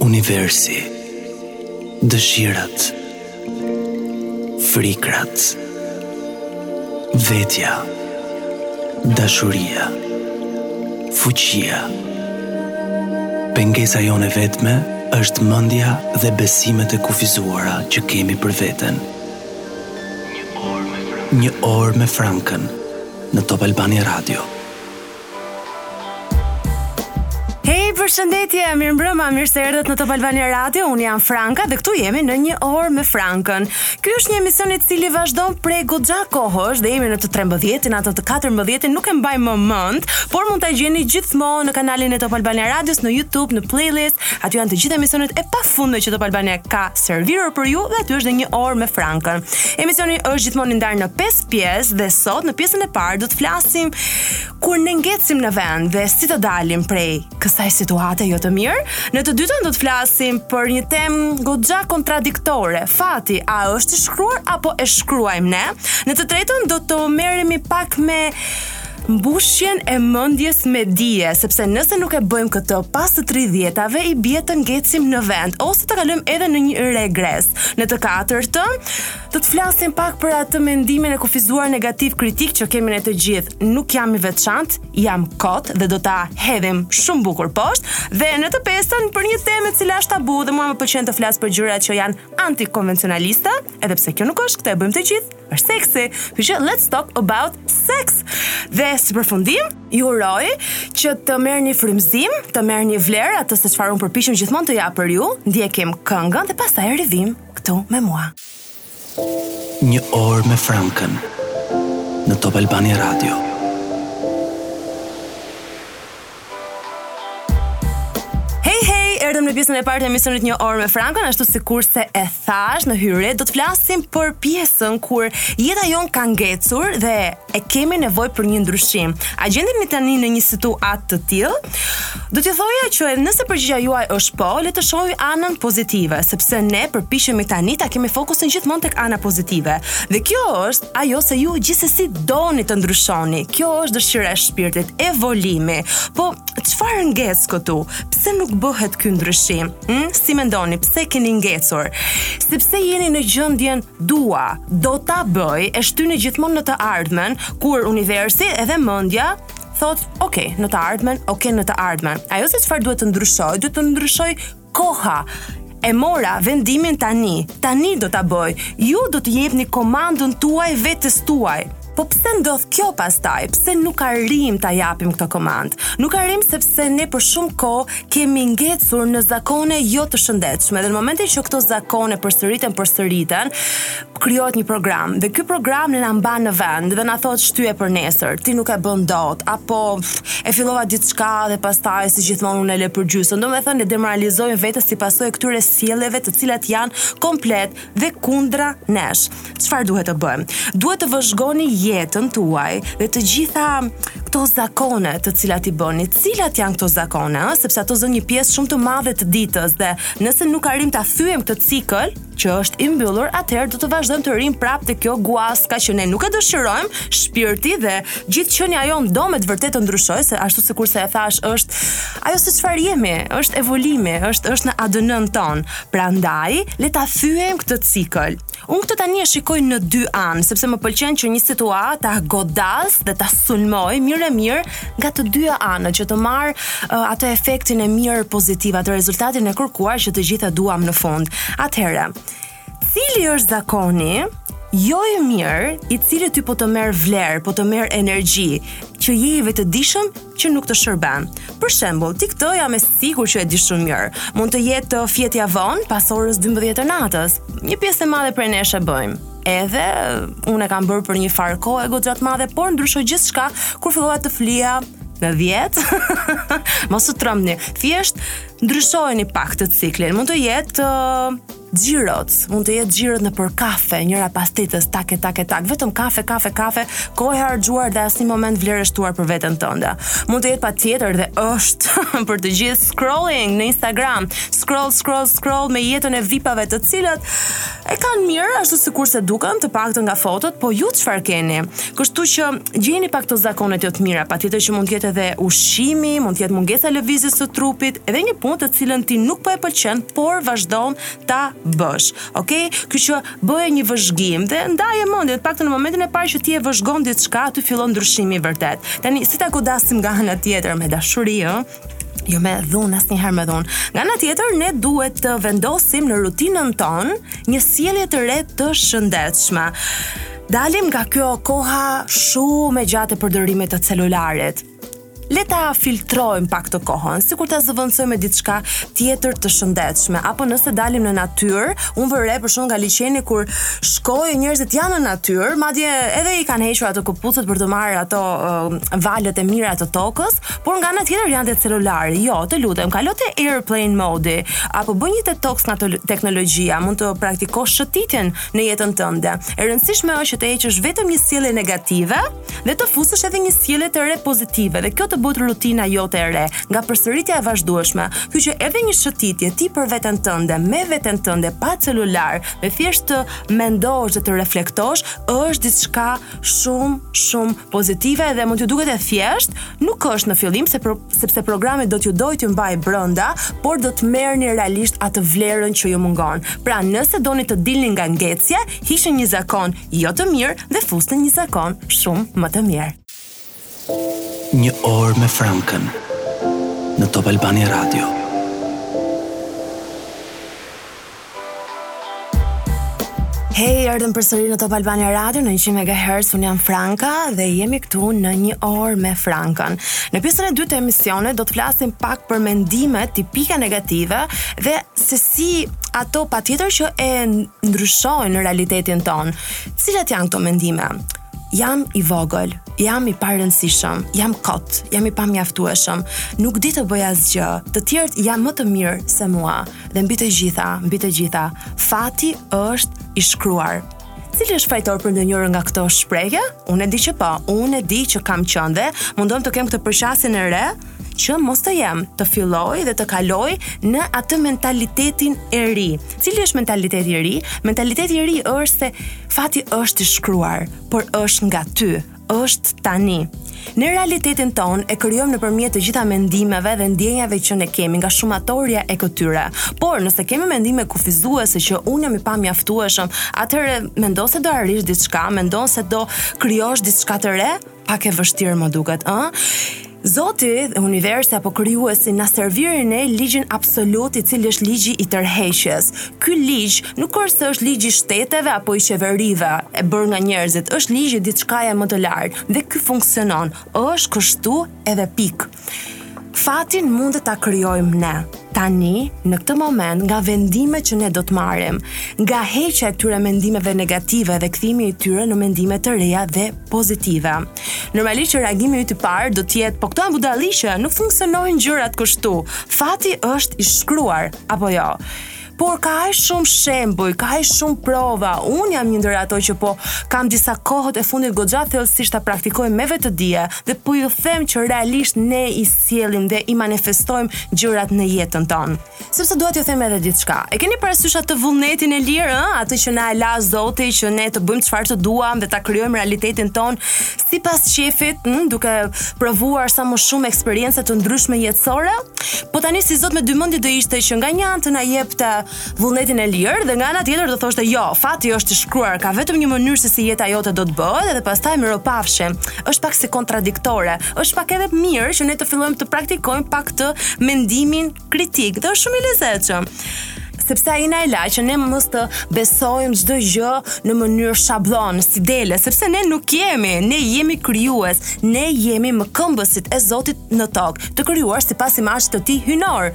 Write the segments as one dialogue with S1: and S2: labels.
S1: Universi Dëshirat Frikrat Vetja Dashuria Fuqia Pengesa jonë e vetme është mendja dhe besimet e kufizuara që kemi për veten. Një orë me Frankën në Top Albania Radio.
S2: përshëndetje, mirëmbrëma, mirë se erdhët në Top Albania Radio, unë jam Franka dhe këtu jemi në një orë me Frankën. Ky është një emision, i cili vazhdon prej goxha kohësh dhe jemi në të 13-ën, atë të 14-ën, nuk e mbaj më mend, por mund ta gjeni gjithmonë në kanalin e Top Albania Radios në YouTube, në playlist, aty janë të gjitha emisionet e pafundme që Top Albania ka servirur për ju dhe aty është dhe një orë me Frankën. Emisioni është gjithmonë i ndarë në 5 pjesë dhe sot në pjesën e parë do të flasim kur ne ngecim në vend dhe si të dalim prej kësaj situate jo të mirë. Në të dytën do të flasim për një temë goxha kontradiktore. Fati a është i shkruar apo e shkruajmë ne? Në të tretën do të merremi pak me mbushjen e mendjes me dije, sepse nëse nuk e bëjmë këtë pas të 30-tave i bie të ngecim në vend ose të kalojmë edhe në një regres. Në të katërtën Do të flasim pak për atë mendimin e kufizuar negativ kritik që kemi ne të gjithë. Nuk jam i veçantë, jam kot dhe do ta hedhim shumë bukur poshtë dhe në të pestën për një temë e cila është tabu dhe mua më pëlqen të flas për gjëra që janë antikonvencionaliste, edhe pse kjo nuk është, këtë e bëjmë të gjithë është seksi. Kështu që let's talk about sex. Dhe si përfundim, ju uroj që të merrni frymëzim, të merrni vlerë atë se çfarë unë përpiqem gjithmonë të jap për ju, ndjekim këngën dhe pastaj rivijmë. Këtu me mua.
S1: Një orë me Frankën në Top Albania Radio.
S2: Hej, hej, erdhëm në pjesën e parë të emisionit Një orë me Frankën, ashtu sikurse e thashë në hyrje, do të flasim për pjesën kur jeta jonë ka ngecur dhe e kemi nevojë për një ndryshim. A gjendemi tani në një situatë të tillë? Do t'ju thoja që nëse përgjigjja juaj është po, le të shohim anën pozitive, sepse ne përpiqemi tani ta kemi fokusin gjithmonë tek ana pozitive. Dhe kjo është ajo se ju gjithsesi doni të ndryshoni. Kjo është dëshira e shpirtit, evolimi. Po çfarë ngec këtu? Pse nuk bëhet ky ndryshim? Hm, si mendoni, pse keni ngecur? Sepse jeni në gjendjen Dua, do ta bëj, e shtyni gjithmonë në të ardhmen, kur universi edhe mendja thotë, ok, në të ardhmen, ok, në të ardhmen. Ajo se çfarë duhet të ndryshojë, duhet të ndryshojë koha. E mora vendimin tani. Tani do ta bëj. Ju do të jepni komandën tuaj vetes tuaj. Po pse ndodh kjo pastaj? Pse nuk arrijmë ta japim këtë komandë? Nuk arrijmë sepse ne për shumë kohë kemi ngecur në zakone jo të shëndetshme. Dhe në momentin që këto zakone përsëriten, përsëriten, krijohet një program. Dhe ky program ne na mban në vend dhe na thotë shtye për nesër, ti nuk e bën dot apo e fillova diçka dhe pastaj si gjithmonë unë e lë për gjysmë. Domethënë ne demoralizojmë veten si pasojë e këtyre sjelljeve të cilat janë komplet dhe kundra nesh. Çfarë duhet të bëjmë? Duhet të vëzhgoni jetën tuaj dhe të gjitha këto zakone të cilat i bëni. Cilat janë këto zakone, ëh, sepse ato zënë një pjesë shumë të madhe të ditës dhe nëse nuk arrijmë ta thyejmë këtë cikël, që është i mbyllur, atëherë do të vazhdojmë të rrimë prapë te kjo guaska që ne nuk e dëshirojmë, shpirti dhe gjithë qenia jonë do me të vërtetë të ndryshojë, se ashtu sikurse e thashë është ajo se çfarë jemi, është evoluimi, është, është në ADN-ën tonë, Prandaj, le ta thyejmë këtë cikël. Unë këtë tani e shikoj në dy anë, sepse më pëlqen që një situatë ta godas dhe ta sulmoj mirë e mirë nga të dyja anët që të marr uh, atë efektin e mirë pozitiv, atë rezultatin e kërkuar që të gjithë duam në fund. Atëherë, cili është zakoni jo i mirë, i cili ty po të merr vlerë, po të merr energji, që je i vetëdijshëm që nuk të shërben. Për shembull, ti këtë jam e sigurt që e di shumë mirë. Mund të jetë uh, fjetja vonë pas orës 12 të natës. Një pjesë e madhe prej nesh e bëjmë. Edhe uh, unë e kam bërë për një farë kohë e goxha të madhe, por ndryshoi gjithçka kur fillova të flija në 10. Mos u trembni. Thjesht ndryshojeni pak të ciklin. Mund të jetë uh, Xhirot, mund të jetë xhirot nëpër kafe, njëra pas tjetrës, tak e tak e tak, vetëm kafe, kafe, kafe, kohë e harxhuar dhe asnjë moment vlerë shtuar për veten tënde. Mund të jetë patjetër dhe është për të gjithë scrolling në Instagram, scroll, scroll, scroll me jetën e vipave të cilët e kanë mirë ashtu sikurse duken të paktën nga fotot, po ju çfarë keni? Kështu që gjeni pak këto zakonet jo të mira, patjetër që mund të jetë edhe ushqimi, mund të jetë mungesa e lëvizjes së trupit, edhe një punë të cilën ti nuk po e pëlqen, por vazhdon ta bësh. Okej? Kështu që bëje një vëzhgim dhe ndaje mendjen, të paktën në momentin e parë që ti e vëzhgon diçka, aty fillon ndryshimi i vërtetë. Tani si ta godasim nga ana tjetër me dashuri, ë? jo me dhunë asnjëherë me dhunë. Nga ana tjetër ne duhet të vendosim në rutinën tonë një sjellje të re të shëndetshme. Dalim nga kjo koha shumë e gjatë e përdorimit të celularit. Le ta filtrojmë pak të kohën, sikur ta zëvendësojmë me diçka tjetër të shëndetshme, apo nëse dalim në natyrë, unë vë re për shembull nga liqeni kur shkoj njerëzit janë në natyrë, madje edhe i kanë hequr ato këpucët për të marrë ato uh, valët e mira të tokës, Por nga ana tjetër janë te celulari. Jo, të lutem, kalo te airplane mode apo bëj një detox nga teknologjia, mund të praktikosh shëtitjen në jetën tënde. E rëndësishme është që të heqësh vetëm një sjellje negative dhe të fusësh edhe një sjellje të re pozitive dhe kjo të bëhet rutina jote e re, nga përsëritja e vazhdueshme. Kështu që edhe një shëtitje ti për veten tënde, me veten tënde pa celular, me thjesht të mendosh dhe të reflektosh, është diçka shumë shumë pozitive dhe mund t'ju duket e thjeshtë, nuk është në fillim se pro, sepse programi do t'ju dojë t'ju mbajë brenda, por do të merrni realisht atë vlerën që ju mungon. Pra, nëse doni të dilni nga ngecja, hiqni një zakon jo të mirë dhe fusni një zakon shumë më të mirë.
S1: Një orë me Frankën në Top Albania Radio.
S2: Hej, erdhëm përsëri në Top Albania Radio në 100 MHz. Unë jam Franka dhe jemi këtu në një orë me Frankën. Në pjesën e dytë të emisionit do të flasim pak për mendimet tipike negative dhe se si ato patjetër që e ndryshojnë realitetin tonë. Cilat janë këto mendime? Jam i vogël, jam i parëndësishëm, jam kot, jam i pamjaftueshëm, nuk di të bëj asgjë. Të tjerët janë më të mirë se mua dhe mbi të gjitha, mbi të gjitha, fati është i shkruar. Cili është fajtor për ndonjërën nga këto shprehje? Unë e di që po, unë e di që kam qenë dhe mundohem të kem këtë përqasjen e re që mos të jem, të filloj dhe të kaloj në atë mentalitetin e ri. Cili është mentaliteti i ri? Mentaliteti i ri është se fati është i shkruar, por është nga ty, është tani. Ne realitetin tonë e krijojmë nëpërmjet të gjitha mendimeve dhe ndjenjave që ne kemi nga shumatorja e këtyre. Por nëse kemi mendime kufizuese që unë jam i pamjaftueshëm, atëherë mendon se do arrish diçka, mendon se do krijosh diçka të re? Pak e vështirë më duket, ë? Zoti, universi apo krijuesi na serviri ne ligjin absolut i cili është ligji i tërheqjes. Ky ligj nuk është se është ligji i shteteve apo i qeverive e bërë nga njerëzit, është ligji i diçkaje më të lartë dhe ky funksionon. Është kështu edhe pikë. Fatin mund ta krijojmë ne, tani, në këtë moment, nga vendimet që ne do të marrim, nga heqja e këtyre mendimeve negative dhe kthimi i tyre në mendime të reja dhe pozitive. Normalisht që reagimi yt i parë do të jetë, po këto janë budallallëqe, nuk funksionojnë gjërat kështu. Fati është i shkruar, apo jo? por ka aq shumë shembuj, ka aq shumë prova. Unë jam një ndër ato që po kam disa kohët e fundit goxha thellësisht ta praktikoj me vetëdije dhe po ju them që realisht ne i sjellim dhe i manifestojmë gjërat në jetën tonë. Sepse dua t'ju them edhe diçka. E keni parasysh atë vullnetin e lirë, ëh, atë që na e la Zoti që ne të bëjmë çfarë të duam dhe ta krijojmë realitetin tonë Sipas qejfit, hm, duke provuar sa më shumë eksperienca të ndryshme jetësore, po tani si zot me dy mendje do ishte që nga një anë të na jepte vullnetin e lirë dhe nga ana tjetër do thoshte jo, fati është i shkruar, ka vetëm një mënyrë se si jeta jote do të bëhet dhe pastaj mirupafshim. Është pak si kontradiktore. Është pak edhe mirë që ne të fillojmë të praktikojmë pak të mendimin kritik dhe është shumë i lezetshëm sepse ai na e la që ne mos të besojmë çdo gjë në mënyrë shablon, si dele, sepse ne nuk jemi, ne jemi krijues, ne jemi mëkëmbësit e Zotit në tokë, të krijuar sipas imazhit të tij hyjnor.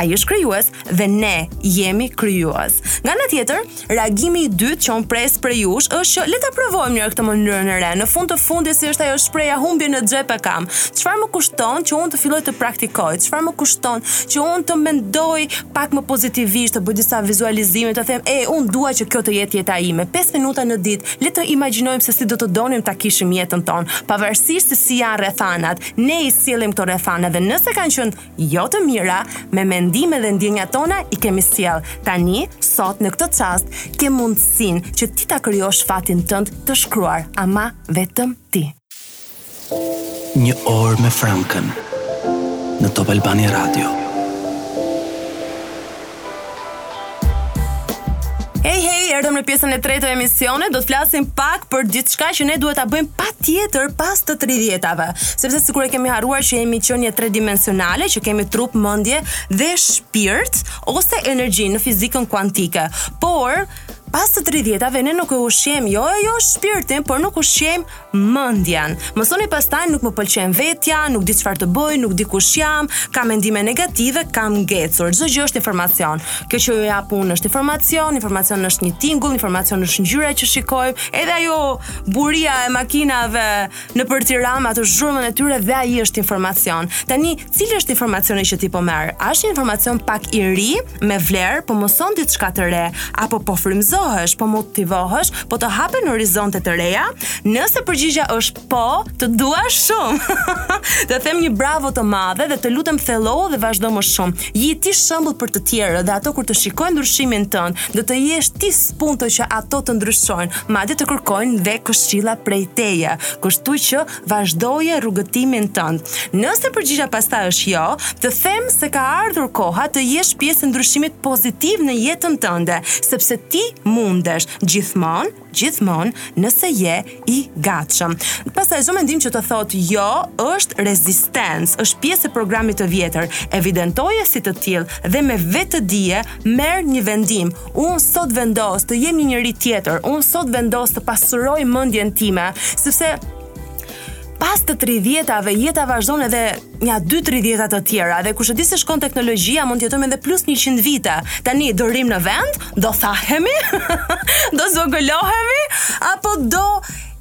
S2: Ai është krijues dhe ne jemi krijues. Nga ana tjetër, Reagimi i dytë që unë pres prej jush është që le ta provojmë njëherë këtë mënyrën e re. Në fund të fundit si është ajo shprehja humbjen në xhep e kam. Çfarë më kushton që unë të filloj të praktikoj? Çfarë më kushton që unë të mendoj pak më pozitivisht, të bëj disa vizualizime, të them, "E, unë dua që kjo të jetë jeta ime." 5 minuta në ditë, le të imagjinojmë se si do të donim ta kishim jetën tonë, pavarësisht se si janë rrethanat. Ne i sjellim këto rrethana dhe nëse kanë qenë jo të mira, me mendimet dhe ndjenjat tona i kemi sjellë. Tani, sot në këtë çast, ke mundësinë që ti ta krijosh fatin tënd të shkruar, ama vetëm ti.
S1: Një orë me Frankën në Top Albania Radio.
S2: Hej, hej, erdhëm në pjesën e tretë të emisionit, do të flasim pak për diçka që ne duhet ta bëjmë patjetër pas të 30-tave, sepse sikur e kemi harruar që jemi qenie tridimensionale, që kemi trup, mendje dhe shpirt ose energji në fizikën kuantike. Por pas të 30-tave ne nuk ushqejmë jo e jo shpirtin, por nuk ushqejmë mendjen. Mësoni pastaj nuk më pëlqen vetja, nuk di çfarë të bëj, nuk di kush jam, kam mendime negative, kam ngecur. Çdo gjë është informacion. Kjo që ju jap unë është informacion, informacion është një tingull, informacion është ngjyra që shikojmë. Edhe ajo buria e makinave nëpër Tiranë atë zhurmën e tyre dhe ai është informacion. Tani Cili është informacioni që ti po merr? A është një informacion pak i ri, me vlerë, po mëson diçka të re, apo po frymëzohesh, po motivohesh, po të hapen horizonte të reja? Nëse përgjigja është po, të dua shumë. të them një bravo të madhe dhe të lutem thellohu dhe vazhdo më shumë. Ji ti shembull për të tjerët dhe ato kur të shikojnë ndryshimin tënd, do të jesh ti spunto që ato të ndryshojnë, madje të kërkojnë dhe këshilla prej teje. Kështu që Vazhdoje rrugëtimin tënd. Nëse përgjigja pastaj është jo, të them se ka ardhur koha të jesh pjesë e ndryshimit pozitiv në jetën tënde, sepse ti mundesh gjithmonë, gjithmonë nëse je i gatshëm. Pastaj çdo mendim që të thotë jo është rezistencë, është pjesë e programit të vjetër. Evidentoje si të tillë dhe me vetëdije merr një vendim Unë sot vendos të jem një njeri tjetër, unë sot vendos të pasuroj mëndjen time, sepse pas të 30-tave jeta vazhdon edhe nja 2-30-ta të tjera dhe kush e di si shkon teknologjia mund të jetojmë edhe plus 100 vite. Tani do rrim në vend, do thahemi, do zvogëlohemi apo do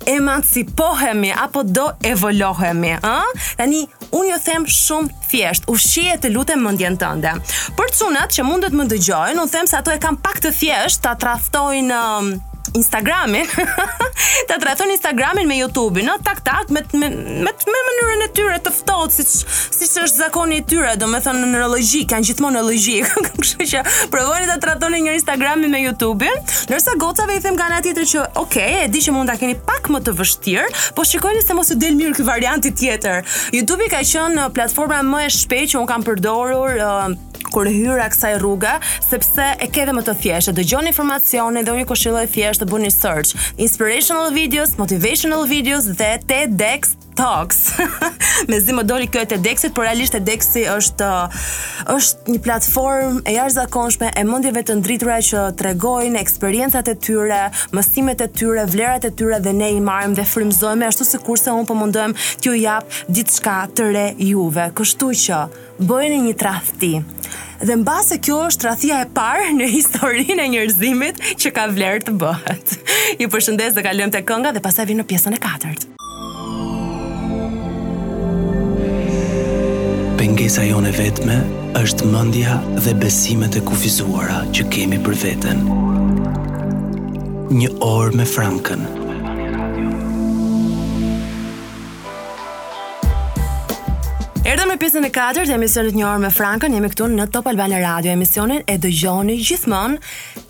S2: emancipohemi apo do evolohemi, ë? Tani unë ju them shumë Thjesht, ushqeje të lutem mendjen tënde. Për cunat që mund të më dëgjojnë, unë them se ato e kanë pak të thjesht ta tradhtojnë um, Instagramin, ta tradhtojnë Instagramin me YouTube-in, no? tak tak me me me, me mënyrën e tyre të ftohtë siç siç është zakoni i tyre, domethënë në logjik, kanë gjithmonë në logjik. Kështu që provoni ta tradhtoni njëherë Instagramin me YouTube-in, ndërsa gocave i them nga ana tjetër që, ok, e di që mund ta keni pak më të vështirë, po shikojeni se mos ju del mirë ky varianti tjetër. YouTube-i ka qenë platforma më e shpejtë që un kam përdorur uh, kur hyra kësaj rruge, sepse e ke dhe më të thjeshtë, e dëgjon informacionin dhe unë ju këshilloj thjesht të bëni search, inspirational videos, motivational videos dhe TEDx Talks. Mezi më doli kjo e TEDxit, por realisht TEDxi është është një platformë e jashtëzakonshme e mendjeve të ndritura që tregojnë eksperiencat e tyre, mësimet e tyre, vlerat e tyre dhe ne i marrim dhe frymëzohemi ashtu sikurse un po mundohem t'ju jap diçka të re juve. Kështu që bëjeni një tradhti. Dhe mbase kjo është tradhtia e parë në historinë e njerëzimit që ka vlerë të bëhet. Ju përshëndes dhe kalojmë te kënga dhe pastaj vim në pjesën e katërt.
S1: Pengesa jonë e vetme është mendja dhe besimet e kufizuara që kemi për veten. Një orë me Frankën.
S2: Erdhëm në pjesën e katërt të emisionit Një orë me Frankën, jemi këtu në Top Albania Radio, emisionin e dëgjoni gjithmonë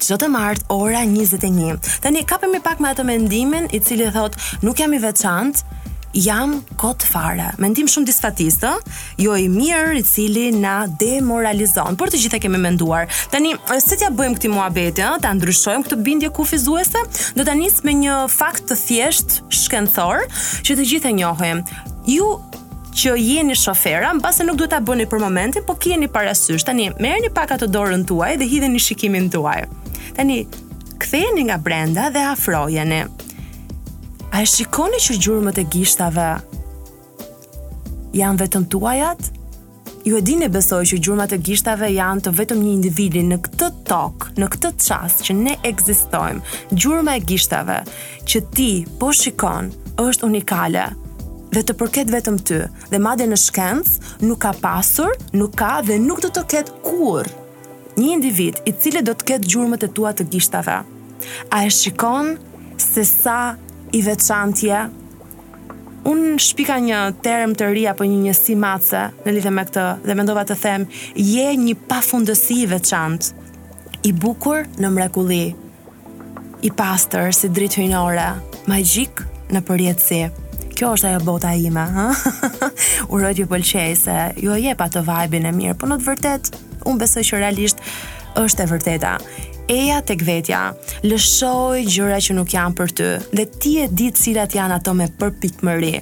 S2: Çdo të martë ora 21. Tani kapemi pak me atë mendimin i cili thot nuk jam i veçantë, jam kot fare. Mendim shumë disfatist, ë? Jo i mirë, i cili na demoralizon. Por të gjithë e kemi menduar. Tani, si t'ja bëjmë këtij muhabeti, ë? Ta ndryshojmë këtë bindje kufizuese? Do ta nis me një fakt të thjesht shkencor që të gjithë e njohim. Ju që jeni shofera, mbase nuk duhet ta bëni për momentin, po kijeni parasysh. Tani merreni pak atë dorën tuaj dhe hidheni shikimin tuaj. Tani kthejeni nga brenda dhe afrojeni. A e shikoni që gjurmët e gishtave janë vetëm tuajat? Ju e dini besoj që gjurmat e gishtave janë të vetëm një individi në këtë tokë, në këtë çast që ne ekzistojmë. Gjurma e gishtave që ti po shikon është unikale dhe të përket vetëm ty. Dhe madje në shkencë nuk ka pasur, nuk ka dhe nuk do të ketë kurrë një individ i cili do të ketë gjurmët e tua të gishtave. A e shikon se sa i veçantë je? Unë shpika një term të ri apo një njësi matëse në lidhje me këtë dhe mendova të them, je një pafundësi i veçantë, i bukur në mrekulli, i pastër si dritë hyjnore, magjik në përjetësi. Kjo është ajo bota ime, ha? Uroj t'ju pëlqej se jua jep atë vibe-in e mirë, po në të vërtetë unë besoj që realisht është e vërteta. Eja tek vetja, lëshoji gjërat që nuk janë për ty dhe ti e di cilat janë ato me përpikmëri.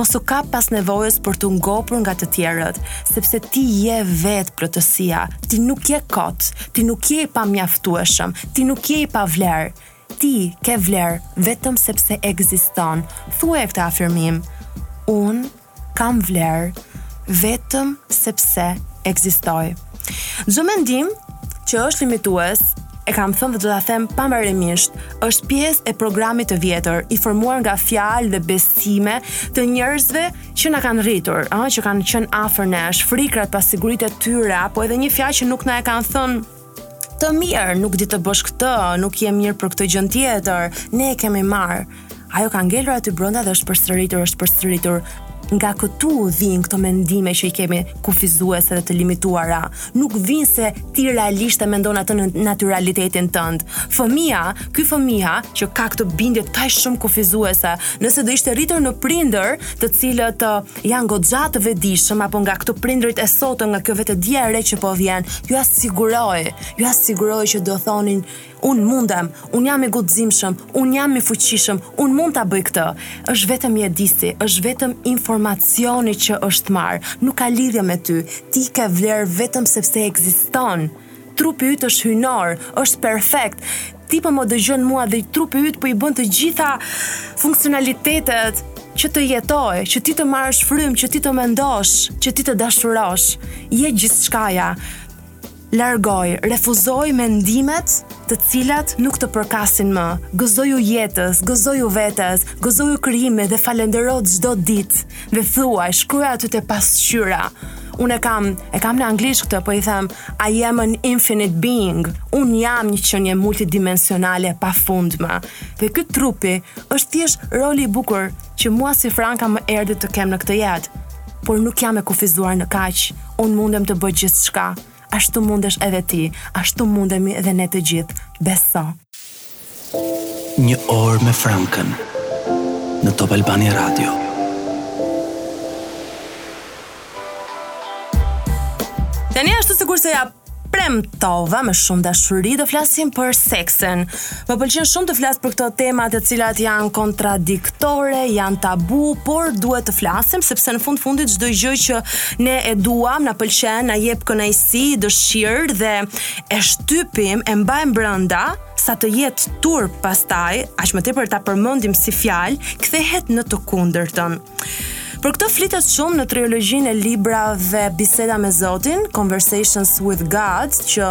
S2: Mos u kap pas nevojës për t'u ngopur nga të tjerët, sepse ti je vetë plotësia. Ti nuk je kot, ti nuk je i pamjaftueshëm, ti nuk je i pavlerë. Ti ke vlerë vetëm sepse ekziston. Thuaje këtë afirmim. Unë kam vlerë vetëm sepse ekzistoj. Çdo mendim që është limitues, e kam thënë dhe do ta them pambarimisht, është pjesë e programit të vjetër, i formuar nga fjalë dhe besime të njerëzve që na kanë rritur, ëh, që kanë qenë afër nesh, frikërat, pasiguritë e tyre apo edhe një fjalë që nuk na e kanë thënë Të mirë, nuk di të bësh këtë, nuk je mirë për këtë gjën tjetër, ne e kemi marrë. Ajo ka ngelur aty brenda dhe është përsëritur, është përsëritur. Nga këtu vijnë këto mendime që i kemi kufizuese dhe të limituara. Nuk vijnë se ti realisht e mendon atë në natyralitetin tënd. Fëmija, ky fëmija që ka këtë bindje kaq shumë kufizuese, nëse do ishte rritur në prindër të cilët uh, Janë goxha të vetëdijshëm apo nga këto prindërit e sotëm nga kjo vetëdija e re që po vjen, jua siguroj, jua siguroj që do thonin unë mundem, unë jam i guximshëm, unë jam i fuqishëm, unë mund ta bëj këtë. Është vetëm mjedisi, është vetëm informacioni që është marrë, nuk ka lidhje me ty. Ti ke vlerë vetëm sepse ekziston. Trupi yt është hyjnor, është perfekt. Ti po më dëgjon mua dhe trupi yt po i bën të gjitha funksionalitetet që të jetojë, që ti të marrësh frymë, që ti të mendosh, që ti të dashurosh. Je gjithçkaja. Largoji, refuzoji mendimet të cilat nuk të përkasin më. Gëzoju jetës, gëzoju vetes, gëzoju krijimit dhe falënderoje çdo ditë. dhe thuaj, shkruaje atë te pasqyra. Unë e kam, e kam në anglisht këtë, po i them, I am an infinite being. Unë jam një qenie multidimensionale pa fund më. Dhe ky trupi është thjesht roli i bukur që mua si Franka më erdi të kem në këtë jetë. Por nuk jam e kufizuar në kaq, unë mundem të bëj gjithçka. Ashtu mundesh edhe ti, ashtu mundemi edhe ne të gjithë, beso.
S1: Një orë me Frankën në Top Albania Radio.
S2: Tani ashtu sikurse ia premtova me shumë dashuri do flasim për seksin. Më pëlqen shumë të flas për këto tema të cilat janë kontradiktore, janë tabu, por duhet të flasim sepse në fund fundit çdo gjë që ne e duam, na pëlqen, na jep kënaqësi, dëshirë dhe e shtypim, e mbajmë brenda, sa të jetë turp pastaj, aq më tepër ta përmendim si fjalë, kthehet në të kundërtën. Për këtë flitet shumë në triologjinë e librave Biseda me Zotin, Conversations with God, që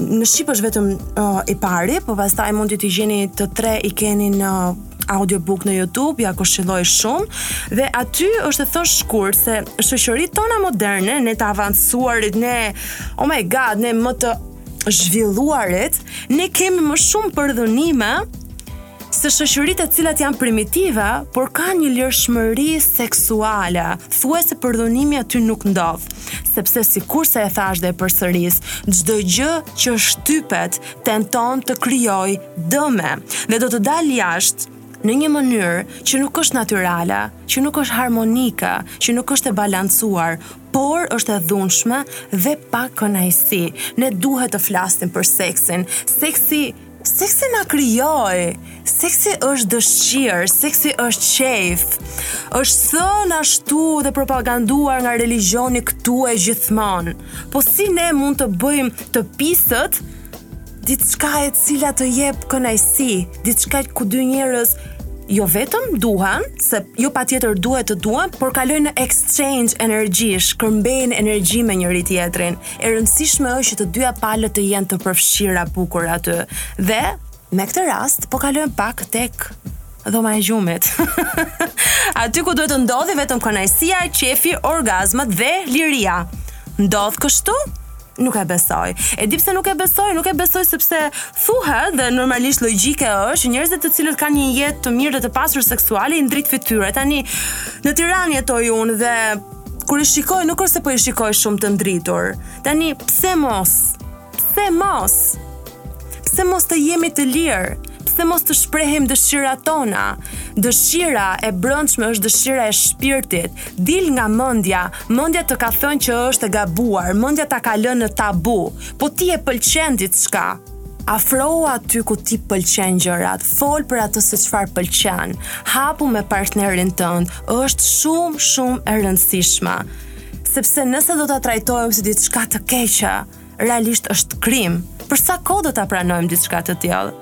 S2: në shqip është vetëm uh, i pari, po pastaj mund t'i gjeni të tre i keni në audiobook në YouTube, jua këshilloj shumë, dhe aty është e thënë shkurt se shoqëritë tona moderne, ne të avancuarit, ne, oh my god, ne më të zhvilluarit, ne kemi më shumë përdhunime se shoqëritë të cilat janë primitive, por kanë një lirshmëri seksuale. Thuajse përdhunimi aty nuk ndodh, sepse sikurse e thashë dhe e përsëris, çdo gjë që shtypet tenton të krijojë dëme dhe do të dalë jashtë në një mënyrë që nuk është natyrale, që nuk është harmonike, që nuk është e balancuar, por është e dhunshme dhe pa kënaqësi. Ne duhet të flasim për seksin. Seksi, seksi na krijoi. Seksi është dëshirë, seksi është qejf. Është thënë ashtu dhe propaganduar nga religjioni këtu e gjithmonë. Po si ne mund të bëjmë të pisët diçka e cila të jep kënaqësi, diçka ku dy njerëz jo vetëm duhen, se jo patjetër duhet të duhen, por kalojnë në exchange energjish, shkëmbejnë energji me njëri-tjetrin. E rëndësishme është që të dyja palët të jenë të përfshira bukur aty. Dhe, me këtë rast, po kalojnë pak tek Dhoma e gjumit. Aty ku duhet të ndodhë vetëm kënaqësia, qejfi, orgazmat dhe liria. Ndodh kështu? Nuk e besoj. E di pse nuk e besoj, nuk e besoj sepse thuhet dhe normalisht logjike është, njerëzit të cilët kanë një jetë të mirë dhe të pasur seksuale i ndrit fytyra. Tani në Tiranë jetoj unë dhe kur i shikoj nuk është se po i shikoj shumë të ndritur. Tani pse mos? Pse mos? Pse mos të jemi të lirë? Pse mos të shprehim dëshirat tona? Dëshira e brendshme është dëshira e shpirtit. Dil nga mendja. Mendja të ka thënë që është e gabuar, mendja ta ka lënë në tabu. Po ti e pëlqen diçka? Afrohu aty ku ti pëlqen gjërat, fol për atë se çfarë pëlqen, hapu me partnerin tënd, është shumë shumë e rëndësishme. Sepse nëse do ta trajtojmë si diçka të keqe, realisht është krim. Për sa kohë do ta pranojmë diçka të tillë?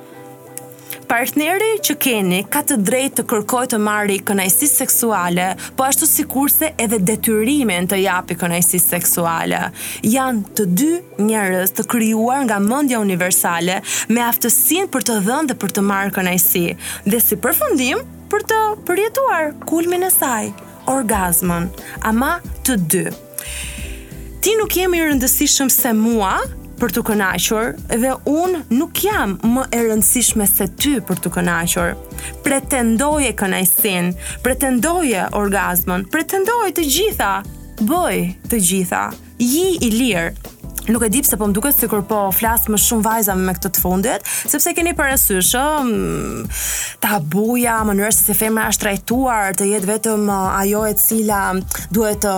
S2: Partneri që keni ka të drejtë të kërkojë të marrë kënaqësi seksuale, po ashtu sikurse edhe detyrimin të japi kënaqësi seksuale. Janë të dy njerëz të krijuar nga mendja universale me aftësinë për të dhënë dhe për të marrë kënaqësi dhe si përfundim për të përjetuar kulmin e saj, orgazmën, ama të dy. Ti nuk je më i rëndësishëm se mua për t'u kënaqur dhe unë nuk jam më e rëndësishme se ty për t'u kënaqur. Pretendoje kënaqësinë, pretendoje orgazmën, pretendoje të gjitha, bëji të gjitha, ji i lirë. Nuk e di pse po më duket sikur po flas më shumë vajzave me këtë të fundit, sepse keni parasysh tabuja, mënyra se si femra është trajtuar të jetë vetëm uh, ajo e cila duhet të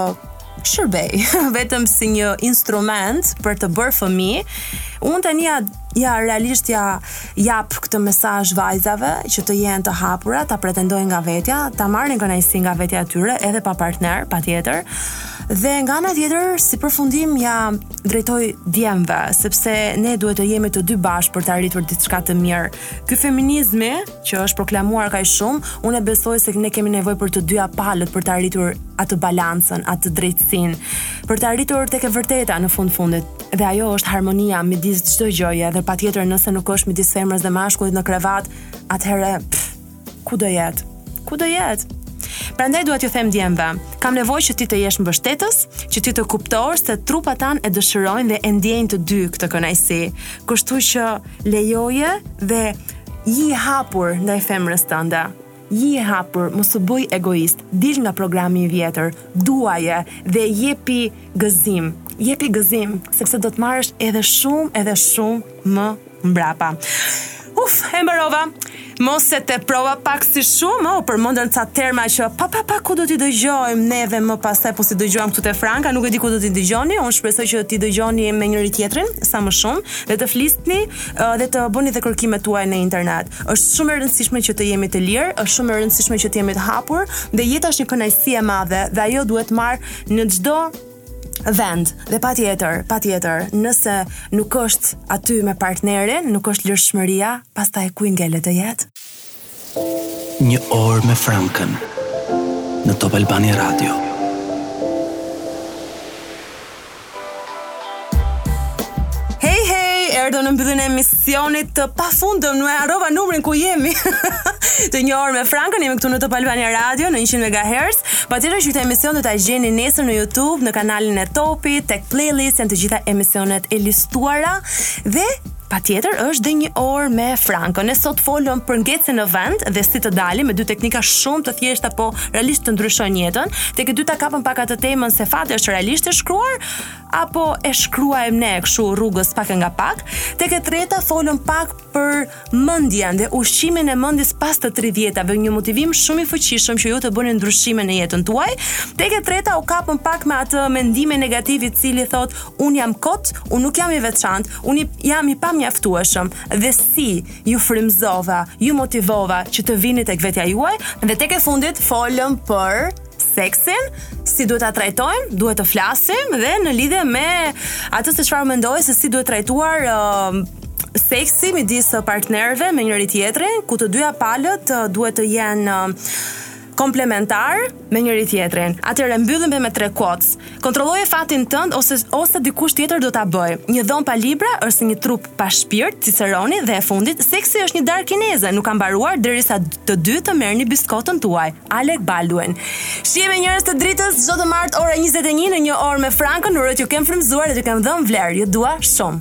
S2: shërbejë, vetëm si një instrument për të bërë fëmijë. Unë tani ja, ja realisht ua jap këtë mesazh vajzave që të jenë të hapura, ta pretendojnë nga vetja, ta marrin kënaqësi nga vetja e tyre edhe pa partner, patjetër. Dhe nga ana tjetër, si përfundim ua drejtoj djemve, sepse ne duhet të jemi të dy bashkë për të arritur diçka të mirë. Ky feminizmi që është proklamuar kaq shumë, unë besoj se ne kemi nevojë për të dyja palët për të arritur atë balancën, atë drejtësinë, për të arritur tek e vërteta në fund fundit. Dhe ajo është harmonia midis çdo gjëje dhe patjetër nëse nuk është midis femrës dhe mashkullit në krevat, atëherë Ku do jetë? Ku do jetë? Prandaj dua t'ju them djemve, kam nevojë që ti të jesh mbështetës, që ti të kuptosh se trupat tanë e dëshirojnë dhe e ndjejnë të dy këtë kënaqësi. Kështu që lejoje dhe ji i hapur ndaj femrës tënde. Ji i hapur, mos u bëj egoist, dil nga programi i vjetër, duaje dhe jepi gëzim. Jepi gëzim, sepse do të marrësh edhe shumë, edhe shumë më mbrapa. Uf, e mbarova. Mos e teprova pak si shumë, o, u përmendën ca terma që pa pa pa ku do t'i dëgjojmë neve më pastaj, po s'i dëgjojmë këtu te Franka, nuk e di ku do t'i dëgjoni, unë shpresoj që t'i dëgjoni me njëri-tjetrin, sa më shumë, dhe të flisni dhe të bëni dhe kërkimet tuaja në internet. është shumë e rëndësishme që të jemi të lirë, është shumë e rëndësishme që të jemi të hapur, dhe jeta është një kënaqësi e madhe, dhe ajo duhet marrë në çdo vend. Dhe patjetër, patjetër, nëse nuk është aty me partnerin, nuk është lirshmëria, pastaj ku ngelet të jetë?
S1: Një orë me Frankën në Top Albania Radio.
S2: Hej, hej, erdhëm në mbylljen e Sionit të pafundëm, unë e harrova numrin ku jemi Te një orë me Frankën, jemi këtu në Top Albania Radio në 100 MHz Patjetër që këtë emision do ta gjeni nesër në Youtube, në kanalin e Topit, tek playlist janë të gjitha emisionet e listuara Dhe patjetër është dhe një orë me Frankën. Ne sot folëm për ngecjen në vend dhe si të dalim me dy teknika shumë të thjeshta po realisht të ndryshojnë jetën. Tek e dyta kapëm pak atë temën se fati është realisht i shkruar, apo e shkruajmë ne kështu rrugës pak nga pak, tek e treta folëm pak për mendjen dhe ushqimin e mendjes pas të 30-tave, një motivim shumë i fuqishëm që ju të bëni ndryshime në jetën tuaj. Tek e treta u kapëm pak me atë mendimin negativ i cili thotë unë jam kot, unë nuk jam i veçantë, unë jam i pamjaftueshëm dhe si ju frymëzova, ju motivova që të vini tek vetja juaj dhe tek e fundit folëm për seksin, si duhet ta trajtojmë, duhet të flasim dhe në lidhje me atë se çfarë mendoj se si duhet trajtuar uh, seksi midis partnerëve me njëri-tjetrin, ku të dyja palët uh, duhet të jenë uh, komplementarë me njëri-tjetrin. Atëherë mbyllim me tre quotes. Kontrolloje fatin tënd ose ose dikush tjetër do ta bëjë. Një dhomë pa libra është si një trup pa shpirt, Ciceroni dhe e fundit, seksi është një darkë kineze, nuk ka mbaruar derisa të dy të merrni biskotën tuaj. Alec Baldwin. Shihemi njerëz të dritës çdo të martë ora 21 në një orë me Frankën, uroj t'ju kem frymëzuar dhe t'ju kem dhënë vlerë. Ju dua shumë.